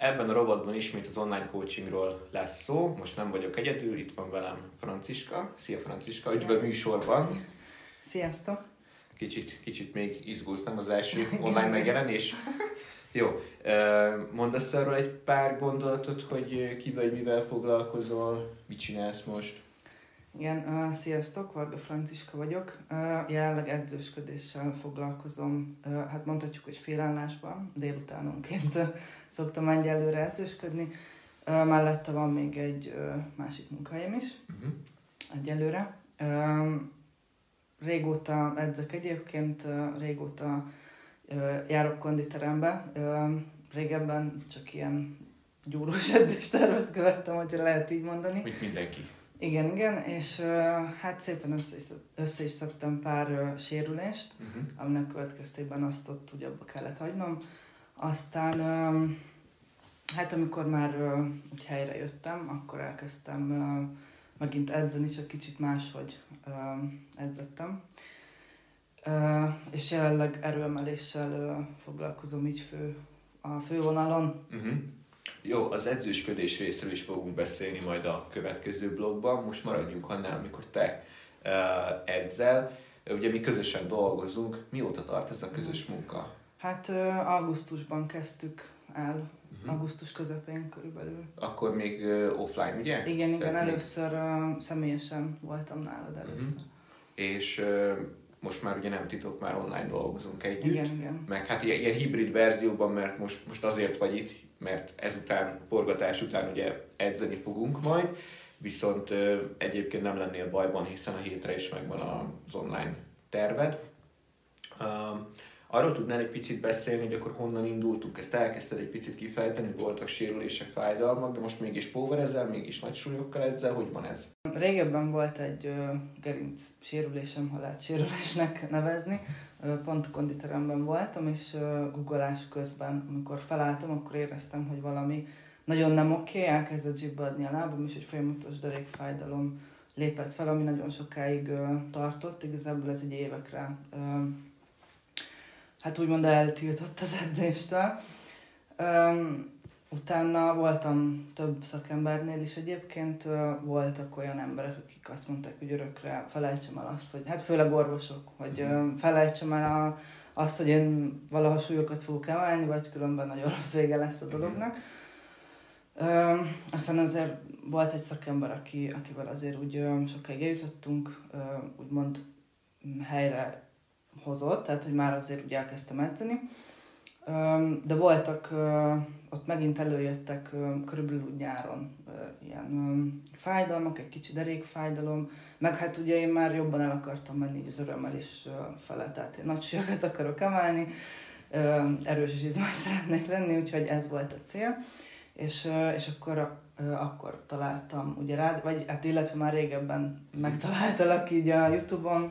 Ebben a robotban ismét az online coachingról lesz szó. Most nem vagyok egyedül, itt van velem Franciska. Szia Franciska, Szia. üdv műsorban. Sziasztok! Kicsit, kicsit még izgulsz, nem az első online megjelenés? Jó, mondasz erről egy pár gondolatot, hogy ki vagy, mivel foglalkozol, mit csinálsz most? Igen, uh, sziasztok, Varga Franciska vagyok. Uh, jelenleg edzősködéssel foglalkozom, uh, hát mondhatjuk, hogy félállásban, délutánonként uh, szoktam egyelőre edzősködni. Uh, mellette van még egy uh, másik munkahelyem is, Uh-huh. egyelőre. Uh, régóta edzek egyébként, uh, régóta uh, járok konditerembe. Uh, régebben csak ilyen gyúrós edzéstervet követtem, hogyha lehet így mondani. Mint mindenki. Igen, igen, és uh, hát szépen össze is, össze is szedtem pár uh, sérülést, Uh-huh. aminek következtében azt ott úgy abba kellett hagynom. Aztán, hát amikor már uh, úgy helyre jöttem, akkor elkezdtem uh, megint edzeni, csak kicsit máshogy uh, edzettem. Uh, és jelenleg erőemeléssel uh, foglalkozom így fő, a fővonalon. Uh-huh. Jó, az edzősködés részről is fogunk beszélni majd a következő blogban. Most maradjunk annál, amikor te edzel. Ugye mi közösen dolgozunk. Mióta tart ez a közös munka? Hát augusztusban kezdtük el, Uh-huh. augusztus közepén körülbelül. Akkor még offline, ugye? Igen, igen, Tehát még- először uh, személyesen voltam nálad először. És uh, most már ugye nem titok, már online dolgozunk együtt. Igen, igen. Meg hát ilyen, ilyen hibrid verzióban, mert most, most azért vagy itt, mert ezután, forgatás után ugye edzeni fogunk majd, viszont ö, egyébként nem lennél bajban, hiszen a hétre is megvan az online terved. Arról tudnál egy picit beszélni, hogy akkor honnan indultunk, ezt elkezdted egy picit kifejteni, voltak sérülések, fájdalmak, de most mégis póverezel, mégis nagy súlyokkal edzel, hogy van ez? Régebben volt egy uh, gerinc sérülésem, ha sérülésnek nevezni. Pont konditeremben voltam, és googolás közben, amikor felálltam, akkor éreztem, hogy valami nagyon nem oké, okay, elkezdett zsibbadni a lábam, és egy folyamatos derékfájdalom lépett fel, ami nagyon sokáig tartott, igazából ez egy évekre hát úgymond eltiltott az edzéstől. Um, utána voltam több szakembernél is egyébként, voltak olyan emberek, akik azt mondták, hogy örökre felejtsem el azt, hogy hát főleg orvosok, hogy ö, felejtsem el a, azt, hogy én valaha súlyokat fogok emelni, vagy különben nagyon rossz vége lesz a dolognak. Ö, aztán azért volt egy szakember, aki, akivel azért úgy ö, sokáig eljutottunk, ö, úgymond mm, helyre hozott, tehát hogy már azért úgy elkezdtem edzeni. De voltak, ott megint előjöttek körülbelül úgy nyáron ilyen fájdalmak, egy kicsi derékfájdalom, meg hát ugye én már jobban el akartam menni az örömelés ö, fele, tehát én nagy súlyokat akarok emelni, erős és izmos szeretnék lenni, úgyhogy ez volt a cél. És, és akkor, akkor találtam ugye rád, vagy hát illetve már régebben megtaláltalak így a Youtube-on,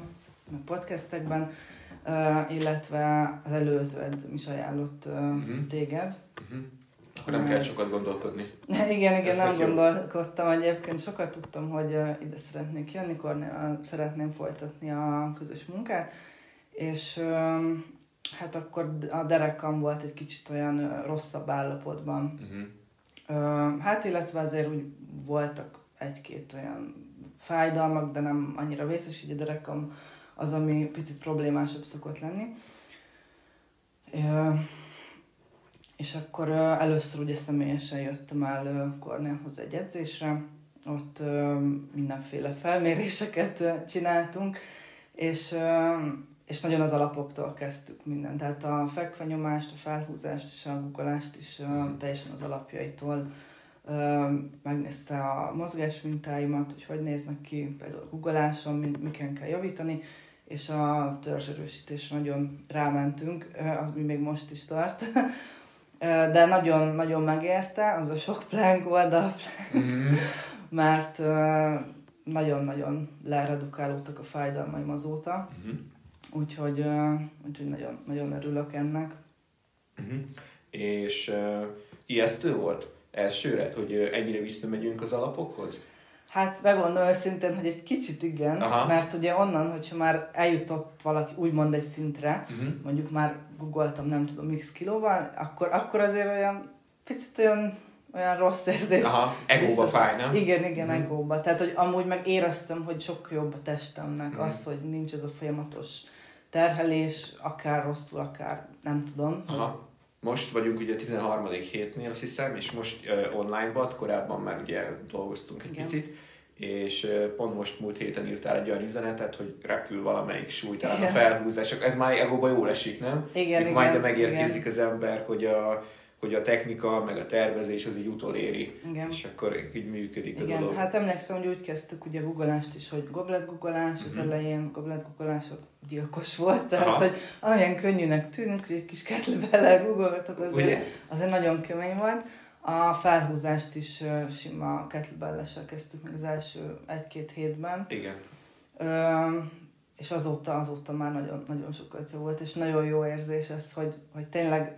meg podcastekben, illetve az előző edzőm is ajánlott uh, Mhm. téged. Uh-huh. Akkor nem kell sokat gondolkodni. igen, igen, Ez nem jó. gondolkodtam egyébként, sokat tudtam, hogy ide szeretnék jönni, Kornél, szeretném folytatni a közös munkát, és hát akkor a derekam volt egy kicsit olyan rosszabb állapotban. Uh-huh. Uh, hát illetve azért úgy voltak egy-két olyan fájdalmak, de nem annyira vészes, így a derekam az, ami picit problémásabb szokott lenni. És akkor először ugye személyesen jöttem el Kornélhoz egy edzésre, ott mindenféle felméréseket csináltunk, és, és nagyon az alapoktól kezdtük mindent. Tehát a fekvenyomást, a felhúzást és a guggolást is Mhm. teljesen az alapjaitól megnézte a mozgásmintáimat, hogy hogy néznek ki, például a guggoláson, mi, miken kell javítani, és a törzserősítésre nagyon rámentünk, az mi még most is tart. De nagyon, nagyon megérte, az a sok plank volt, a Uh-huh. mert ö, nagyon-nagyon leredukálódtak a fájdalmaim azóta, Uh-huh. úgyhogy, úgyhogy nagyon, nagyon örülök ennek. Uh-huh. És uh, ijesztő volt elsőre, hogy ennyire visszamegyünk az alapokhoz? Hát megmondom őszintén, hogy egy kicsit igen, Aha. Mert ugye onnan, hogyha már eljutott valaki úgymond egy szintre, Uh-huh. mondjuk már googoltam nem tudom x kilóval, akkor, akkor azért olyan picit olyan, olyan rossz érzés. Aha, egóba fáj, nem? Igen, igen, mm-hmm. egóba. Tehát, hogy amúgy meg éreztem, hogy sokkal jobb a testemnek Mhm. az, hogy nincs ez a folyamatos terhelés, akár rosszul, akár nem tudom. Aha. Most vagyunk ugye a 13. hétnél, azt hiszem, és most uh, online volt, korábban már ugye dolgoztunk egy Igen. picit, és pont most múlt héten írtál egy olyan üzenetet, hogy repül valamelyik súlytalan a Igen. felhúzások. Ez már egóba jól esik, nem? Igen, Mikor majd igen, megérkezik az ember, hogy a, hogy a technika, meg a tervezés az így utoléri, Igen. és akkor így működik a Igen, dolog. hát emlékszem, hogy úgy kezdtük ugye googleást is, hogy goblet googleás, az Mhm. elején goblet googleás gyilkos volt, tehát Aha. hogy olyan könnyűnek tűnik, hogy egy kis kettlebellel googolgatok, azért, azért nagyon kemény volt. A felhúzást is sima kettlebellessel kezdtük meg az első egy-két hétben. Igen. Ö, és azóta, azóta már nagyon, nagyon sokat jó volt, és nagyon jó érzés ez, hogy, hogy tényleg,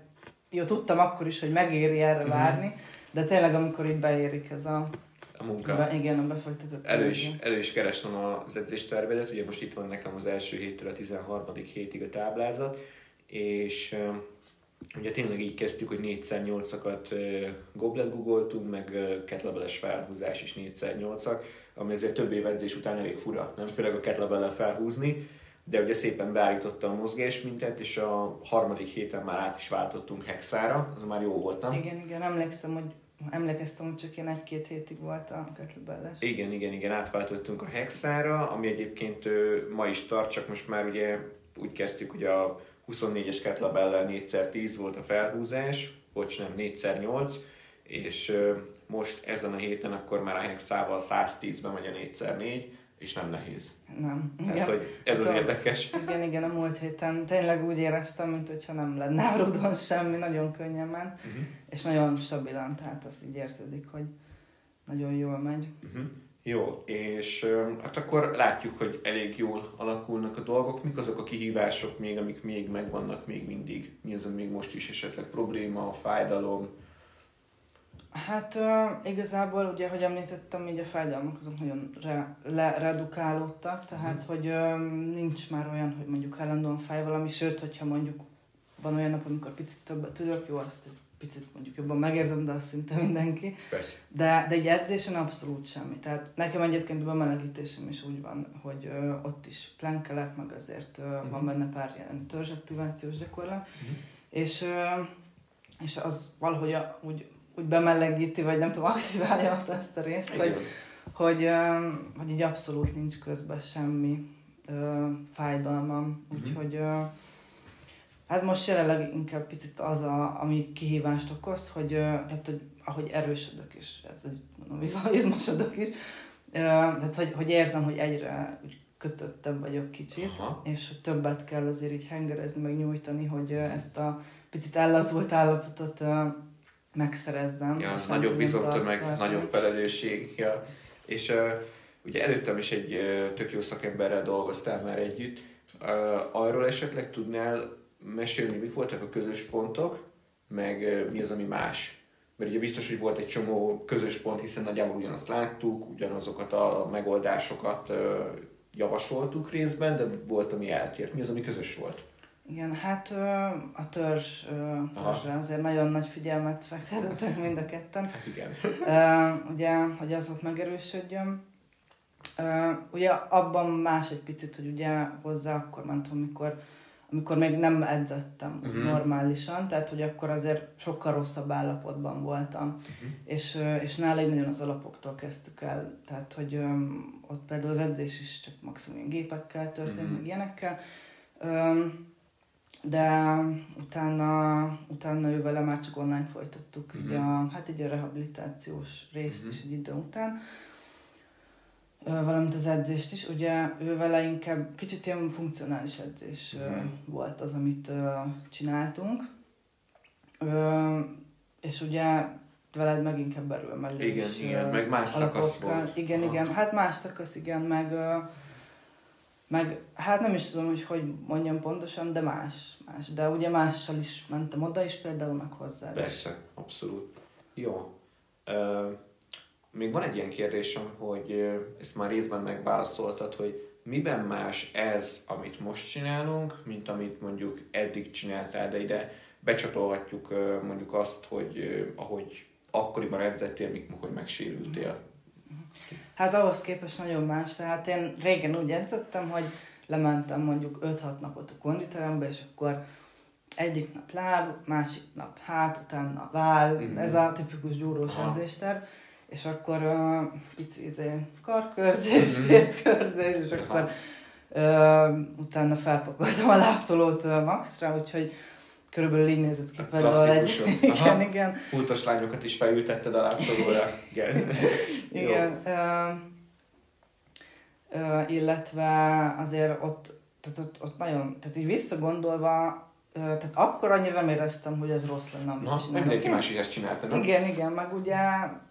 jó, tudtam akkor is, hogy megéri erre Mhm. várni, de tényleg amikor így beérik ez a, A munka. be, igen, a befektetett Elő is, elő is kerestem az edzéstervedet, ugye most itt van nekem az első héttől a 13. hétig a táblázat, és ugye tényleg így kezdtük, hogy 4x8-akat uh, goblet googoltunk, meg kettlebelles felhúzás is 4x8-ak, ami azért több év edzés után elég fura, nem? Főleg a kettlebellel felhúzni, de ugye szépen beállította a mozgásmintet, és a harmadik héten már át is váltottunk hexára, az már jó volt, nem? Igen, igen, emlékszem, hogy emlékeztem, hogy csak én egy-két hétig volt a kettlebelles. Igen, igen, igen, átváltottunk a Hexára, ami egyébként ö, ma is tart, csak most már ugye úgy kezdtük, hogy a 24-es kettlebellel 4x10 volt a felhúzás, bocs, nem 4x8, és most ezen a héten akkor már a Hexával 110-ben megy a 4x4, és nem nehéz. Nem. Tehát, Igen. hogy ez az Hát a- érdekes. Igen, igen, a múlt héten tényleg úgy éreztem, mint hogyha nem lenne a semmi, nagyon könnyen ment, Uh-huh. és nagyon stabilan, tehát az így érződik, hogy nagyon jól megy. Uh-huh. Jó, és hát akkor látjuk, hogy elég jól alakulnak a dolgok. Mik azok a kihívások még, amik még megvannak még mindig? Mi az, még most is esetleg probléma, fájdalom? Hát uh, igazából ugye, hogy említettem, így a fájdalmak azok nagyon re, le, redukálódtak, tehát Mhm. hogy um, nincs már olyan, hogy mondjuk állandóan fáj valami, sőt, hogyha mondjuk van olyan nap, amikor picit többet tudok, jó, azt egy picit mondjuk jobban megérzem, de azt szinte mindenki. Persze. De, de egy edzésen abszolút semmi. Tehát nekem egyébként a bemelegítésem is úgy van, hogy ö, ott is plánkelek, meg azért ö, Mhm. van benne pár ilyen törzsaktivációs gyakorlat, Mhm. és, ö, és az valahogy a, úgy, úgy bemelegíti, vagy nem tudom, aktiválja ezt a részt, hogy, Igen. hogy, ö, hogy így abszolút nincs közben semmi ö, fájdalmam. Mhm. Úgyhogy ö, hát most jelenleg inkább picit az, a, ami kihívást okoz, hogy, ö, tehát, hogy ahogy erősödök is, ez, hogy mondom, izm- izmosodok is, ö, tehát hogy, hogy érzem, hogy egyre úgy kötöttebb vagyok kicsit, Aha. és hogy többet kell azért így hengerezni, meg nyújtani, hogy ezt a picit ellazult állapotot megszerezzem. Ja, nagyobb bizonytömeg, nagyobb felelősség. Ja. És uh, ugye előttem is egy uh, tök jó szakemberrel dolgoztál már együtt. Uh, arról esetleg tudnál mesélni, mik voltak a közös pontok, meg uh, mi az, ami más? Mert ugye biztos, hogy volt egy csomó közös pont, hiszen nagyjából ugyanazt láttuk, ugyanazokat a megoldásokat uh, javasoltuk részben, de volt, ami eltért. Mi az, ami közös volt? Igen, hát a törzs, törzsre azért nagyon nagy figyelmet fektetettek mind a ketten. Hát igen. Ugye, hogy az ott megerősödjön. Ugye abban más egy picit, hogy ugye hozzá akkor mentem, amikor, amikor még nem edzettem uh-huh. normálisan, tehát hogy akkor azért sokkal rosszabb állapotban voltam. Uh-huh. És, és nála így nagyon az alapoktól kezdtük el, tehát hogy öm, ott például az edzés is csak maximum gépekkel történt, Mhm. meg ilyenekkel. Öm, de utána, utána ő vele már csak online folytattuk így Mhm. a, hát így a rehabilitációs részt Mhm. is egy idő után. Valamint az edzést is. Ugye ő vele inkább kicsit ilyen funkcionális edzés ö, Mhm. volt az, amit csináltunk. És ugye veled meg inkább erőemelés. Igen, ö, igen, meg más szakasz volt. Igen, Aha. igen, hát más szakasz, igen, meg, meg hát nem is tudom, hogy hogy mondjam pontosan, de más, más. De ugye mással is mentem oda is például, meg hozzá. Persze, abszolút. Jó. Ö, még van egy ilyen kérdésem, hogy ezt már részben megválaszoltad, hogy miben más ez, amit most csinálunk, mint amit mondjuk eddig csináltál, de ide becsatolhatjuk mondjuk azt, hogy ahogy akkoriban edzettél, mikor hogy megsérültél. Hát ahhoz képest nagyon más. Tehát én régen úgy edzettem, hogy lementem mondjuk 5-6 napot a konditerembe, és akkor egyik nap láb, másik nap hát, utána váll, mm-hmm. ez a tipikus gyúrós edzésterv, és akkor uh, pici izé, karkörzés, mm-hmm. és akkor uh, utána felpakoltam a láptolót uh, maxra, úgyhogy körülbelül így nézett ki például egy... igen, igen. Pultos lányokat is felültetted a láptolóra. igen. igen. Uh, illetve azért ott, tehát ott, ott nagyon, tehát így visszagondolva, tehát akkor annyira nem éreztem, hogy ez rossz lenne, amit Na, csinálok. mindenki más is ezt csinálta, nem? Igen, igen, meg ugye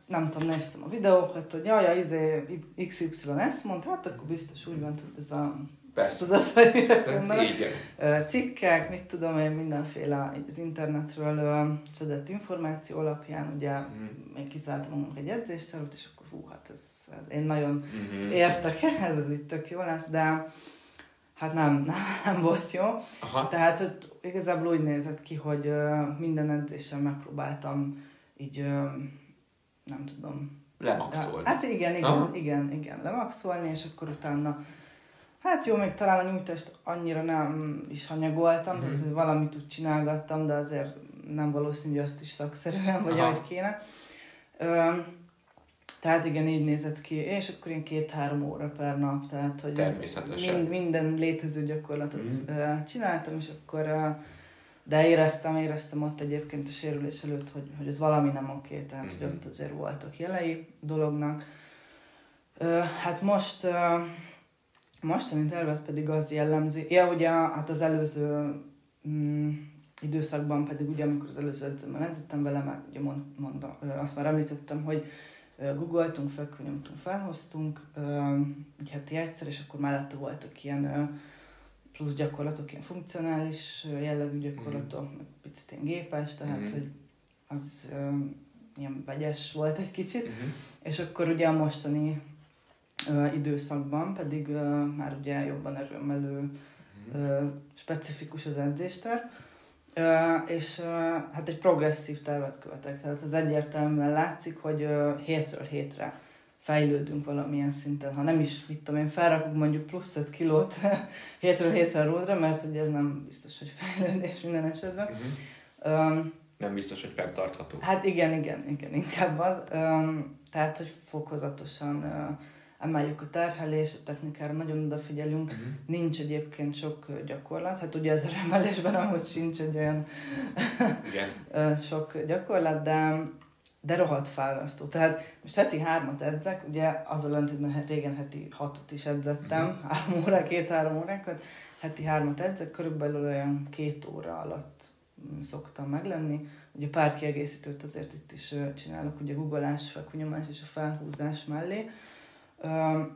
nem tudom, néztem a videókat, hogy jaj, izé, XY ezt mond, hát akkor biztos úgy van, hogy ez a Persze. Tudod, hogy mire gondolok? Cikkek, mit tudom én, mindenféle az internetről szedett információ alapján, ugye mm. én kitaláltam magunk egy edzéstervet, és akkor hú, hát ez, ez én nagyon mm-hmm. értek ez, ez így tök jó lesz, de hát nem, nem, nem volt jó. Aha. Tehát, hogy igazából úgy nézett ki, hogy minden edzésen megpróbáltam így, nem tudom. Lemaxolni. Hát igen, igen, Aha. igen, igen, lemaxolni, és akkor utána Hát jó, még talán a nyújtást annyira nem is hanyagoltam, mm-hmm. tehát valamit úgy csinálgattam, de azért nem valószínű, hogy azt is szakszerűen, vagy ahogy kéne. Ö, tehát igen, így nézett ki, és akkor én két-három óra per nap, tehát hogy mind, minden létező gyakorlatot mm. csináltam, és akkor de éreztem, éreztem ott egyébként a sérülés előtt, hogy, hogy ez valami nem oké, tehát mm-hmm. hogy mhm. ott azért voltak jelei dolognak. Hát most a mostani tervet pedig az jellemzi, ja ugye hát az előző mm, időszakban pedig ugye, amikor az előző edzőmmel edzettem vele, meg ugye mond, mond, azt már említettem, hogy googoltunk, felkönyömtünk, felhoztunk egy heti egyszer, és akkor mellette voltak ilyen plusz gyakorlatok, ilyen funkcionális jellegű gyakorlatok, mm. picit ilyen gépes, tehát mm. hogy az ilyen vegyes volt egy kicsit, mm-hmm. és akkor ugye a mostani időszakban pedig uh, már ugye jobban erőmelő, uh, specifikus az edzésterv, és hát egy progresszív tervet követek, tehát az egyértelműen látszik, hogy uh, hétről hétre fejlődünk valamilyen szinten, ha nem is, mit tudom én, felrakunk mondjuk plusz 5 kilót hétről hétre ródra, mert ugye ez nem biztos, hogy fejlődés minden esetben. Uh-huh. Um, nem biztos, hogy fenntartható. Hát igen, igen, igen, inkább az. Um, tehát, hogy fokozatosan uh, emeljük a terhelés, a technikára nagyon odafigyelünk. Uh-huh. Nincs egyébként sok gyakorlat, hát ugye az emelésben amúgy sincs egy olyan Igen. sok gyakorlat, de, de rohadt fárasztó. Tehát most heti hármat edzek, ugye az a lentében hát régen heti hatot is edzettem, uh-huh. három óra, két-három órákat, heti hármat edzek, körülbelül olyan két óra alatt mm, szoktam meglenni. Ugye pár kiegészítőt azért itt is csinálok, ugye googleás, fekvőnyomás és a felhúzás mellé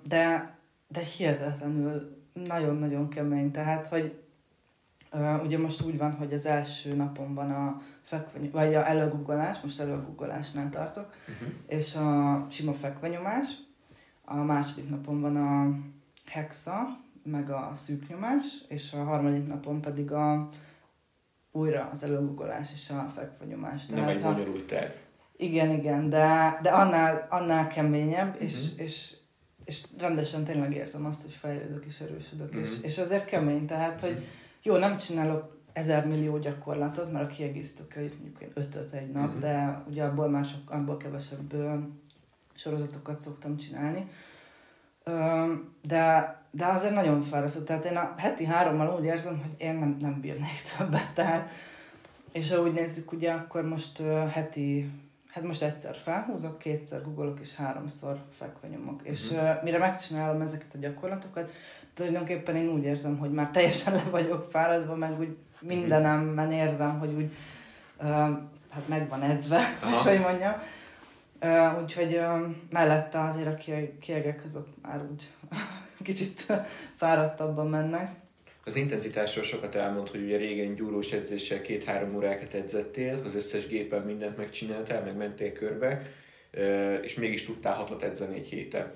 de, de hihetetlenül nagyon-nagyon kemény. Tehát, hogy ugye most úgy van, hogy az első napon van a fekveny, vagy a előguggolás, most előguggolásnál tartok, uh-huh. és a sima fekvenyomás, a második napon van a hexa, meg a szűknyomás, és a harmadik napon pedig a újra az előguggolás és a fekvenyomás. Nem egy bonyolult terv. Igen, igen, de, de annál, annál keményebb, uh-huh. és, és és rendesen tényleg érzem azt, hogy fejlődök és erősödök, mm. és, és azért kemény, tehát, hogy jó, nem csinálok ezer millió gyakorlatot, mert a kiegészítőkre mondjuk én ötöt egy nap, mm. de ugye abból mások, abból kevesebb sorozatokat szoktam csinálni. De, de azért nagyon fárasztó. Tehát én a heti hárommal úgy érzem, hogy én nem, nem bírnék többet. Tehát, és ha úgy nézzük, ugye akkor most heti hát most egyszer felhúzok, kétszer googolok, és háromszor fekve nyomok. Uh-huh. És uh, mire megcsinálom ezeket a gyakorlatokat, tulajdonképpen én úgy érzem, hogy már teljesen le vagyok fáradva, meg úgy mindenemben érzem, hogy úgy uh, hát meg van edzve, Aha. hogy mondjam. Uh, úgyhogy uh, mellette azért a kiegek azok már úgy kicsit fáradtabban mennek. Az intenzitásról sokat elmond, hogy ugye régen gyúrós edzéssel két-három órákat edzettél, az összes gépen mindent megcsináltál, meg mentél körbe, és mégis tudtál hatot edzeni egy héten.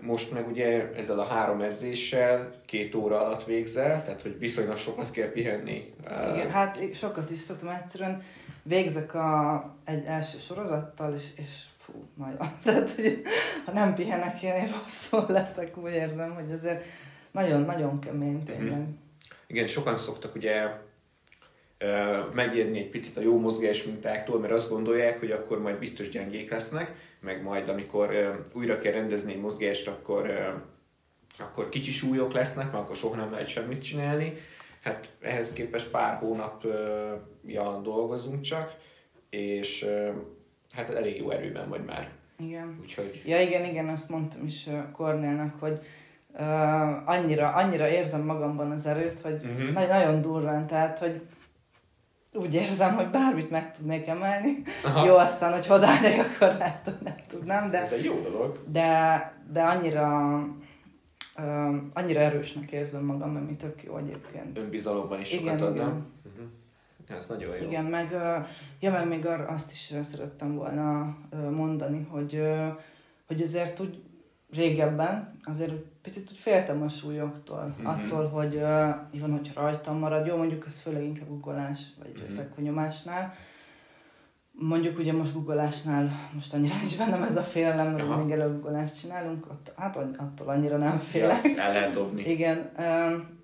Most meg ugye ezzel a három edzéssel két óra alatt végzel, tehát hogy viszonylag sokat kell pihenni. Igen, hát sokat is szoktam egyszerűen. Végzek a, egy első sorozattal, és, és fú, nagyon. Tehát, hogy ha nem pihenek, én rosszul leszek, úgy érzem, hogy azért nagyon-nagyon kemény tényleg. Mm-hmm. Igen, sokan szoktak ugye megijedni egy picit a jó mozgás mintáktól, mert azt gondolják, hogy akkor majd biztos gyengék lesznek, meg majd amikor újra kell rendezni egy mozgást, akkor, akkor kicsi súlyok lesznek, mert akkor soha nem lehet semmit csinálni. Hát ehhez képest pár hónapja dolgozunk csak, és hát elég jó erőben vagy már. Igen. Úgyhogy... Ja igen, igen, azt mondtam is Kornélnak, hogy uh, annyira, annyira érzem magamban az erőt, hogy uh-huh. nagyon durván, tehát, hogy úgy érzem, hogy bármit meg tudnék emelni. Aha. Jó, aztán, hogy hodálnék, akkor lehet, hogy nem tudnám. De, Ez egy jó dolog. De, de annyira, uh, annyira erősnek érzem magam, ami tök jó egyébként. Önbizalomban is igen, sokat adnám. Uh-huh. Ez nagyon jó. Igen, meg, uh, ja, meg még azt is szerettem volna uh, mondani, hogy, uh, hogy azért úgy régebben azért picit úgy féltem a súlyoktól, mm-hmm. attól, hogy uh, van, hogy rajtam marad. Jó, mondjuk ez főleg inkább guggolás, vagy mm-hmm. fekvőnyomásnál. Mondjuk ugye most guggolásnál most annyira nincs bennem ez a félelem, mert még előbb guggolást csinálunk, ott, hát attól annyira nem félek. Ja, el lehet dobni. Igen,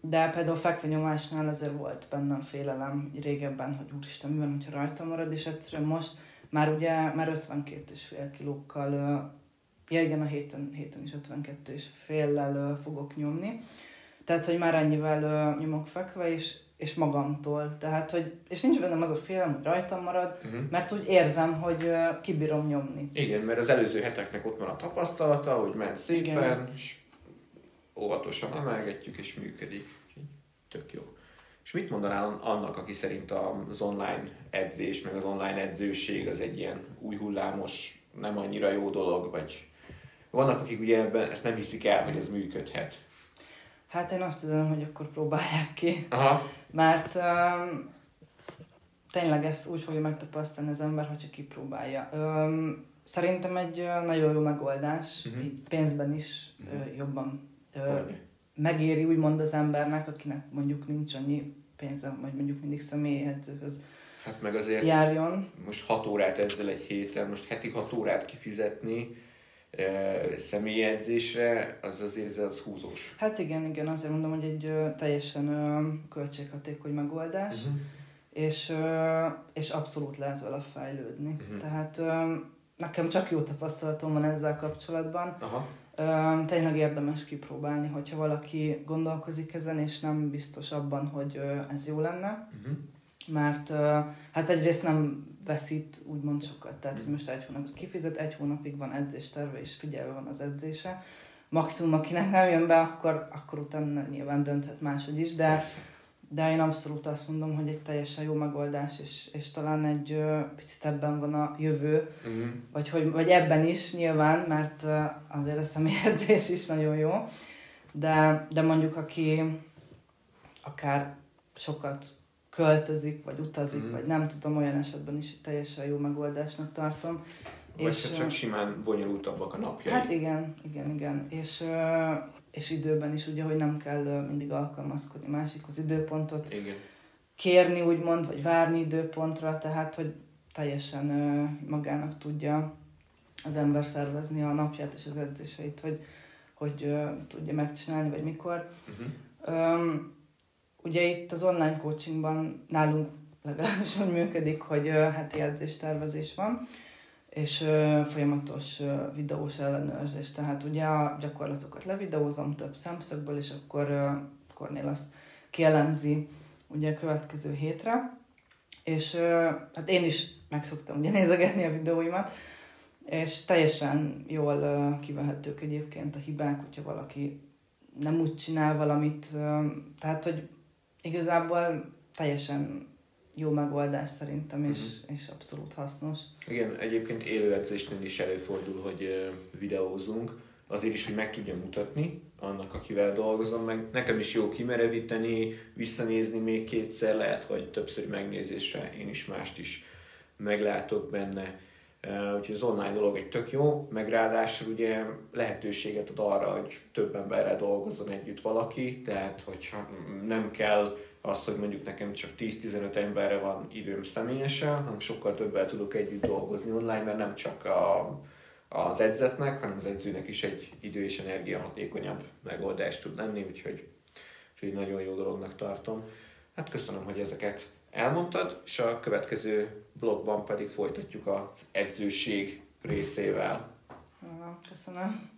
de például fekvőnyomásnál azért volt bennem félelem régebben, hogy úristen, mi van, hogyha rajtam marad, és egyszerűen most már ugye már 52,5 kilókkal ja igen, a héten, héten is 52 és féllel fogok nyomni. Tehát, hogy már ennyivel nyomok fekve, és, és magamtól. Tehát, hogy, és nincs bennem az a félelem, hogy rajtam marad, uh-huh. mert úgy érzem, hogy uh, kibírom nyomni. Igen, mert az előző heteknek ott van a tapasztalata, hogy ment szépen, Igen. és óvatosan emelgetjük, és működik. Tök jó. És mit mondanál annak, aki szerint az online edzés, meg az online edzőség az egy ilyen új hullámos, nem annyira jó dolog, vagy vannak, akik ugye ebben ezt nem hiszik el, hogy ez működhet. Hát én azt tudom, hogy akkor próbálják ki. Aha. Mert um, tényleg ezt úgy fogja megtapasztalni az ember, hogyha kipróbálja. Um, szerintem egy nagyon jó megoldás, uh-huh. így pénzben is uh-huh. uh, jobban uh, megéri úgymond az embernek, akinek mondjuk nincs annyi pénze, vagy mondjuk mindig személyi edzőhöz Hát meg azért járjon. most hat órát ezzel egy héten, most heti hat órát kifizetni, személyedzésre, az azért az húzós. Hát igen, igen, azért mondom, hogy egy teljesen költséghatékony megoldás, uh-huh. és, és abszolút lehet vele fejlődni. Uh-huh. Tehát nekem csak jó tapasztalatom van ezzel kapcsolatban. Aha. Tényleg érdemes kipróbálni, hogyha valaki gondolkozik ezen, és nem biztos abban, hogy ez jó lenne. Uh-huh. Mert hát egyrészt nem veszít úgymond sokat. Tehát, hogy most egy hónapot kifizet, egy hónapig van edzésterve, és figyelve van az edzése. Maximum, akinek nem jön be, akkor, akkor utána nyilván dönthet máshogy is, de, de én abszolút azt mondom, hogy egy teljesen jó megoldás, és, és talán egy ö, picit ebben van a jövő, uh-huh. vagy, hogy, vagy ebben is nyilván, mert ö, azért a személyedzés is nagyon jó, de, de mondjuk aki akár sokat költözik, vagy utazik, mm. vagy nem tudom, olyan esetben is teljesen jó megoldásnak tartom. Vagy és, csak simán bonyolultabbak a napjai. Hát igen, igen, igen. És, és időben is ugye, hogy nem kell mindig alkalmazkodni másikhoz időpontot igen. kérni, úgymond, vagy várni időpontra, tehát, hogy teljesen magának tudja az ember szervezni a napját és az edzéseit, hogy, hogy tudja megcsinálni, vagy mikor. Uh-huh. Um, Ugye itt az online coachingban nálunk legalábbis úgy működik, hogy heti edzéstervezés van, és folyamatos videós ellenőrzés. Tehát ugye a gyakorlatokat levideózom több szemszögből, és akkor Kornél azt kielemzi ugye a következő hétre. És hát én is megszoktam ugye nézegetni a videóimat, és teljesen jól kivehetők egyébként a hibák, hogyha valaki nem úgy csinál valamit, tehát hogy igazából teljesen jó megoldás szerintem, és, uh-huh. és abszolút hasznos. Igen, egyébként élőedzésnél is előfordul, hogy videózunk, azért is, hogy meg tudjam mutatni annak, akivel dolgozom, meg nekem is jó kimerevíteni, visszanézni még kétszer, lehet, hogy többször megnézésre én is mást is meglátok benne. Úgyhogy az online dolog egy tök jó, meg ráadásul ugye lehetőséget ad arra, hogy több emberrel dolgozzon együtt valaki, tehát hogyha nem kell azt, hogy mondjuk nekem csak 10-15 emberre van időm személyesen, hanem sokkal többel tudok együtt dolgozni online, mert nem csak a, az edzetnek, hanem az edzőnek is egy idő és energia hatékonyabb megoldás tud lenni, úgyhogy, úgyhogy nagyon jó dolognak tartom. Hát köszönöm, hogy ezeket elmondtad, és a következő blogban pedig folytatjuk az edzőség részével. Köszönöm.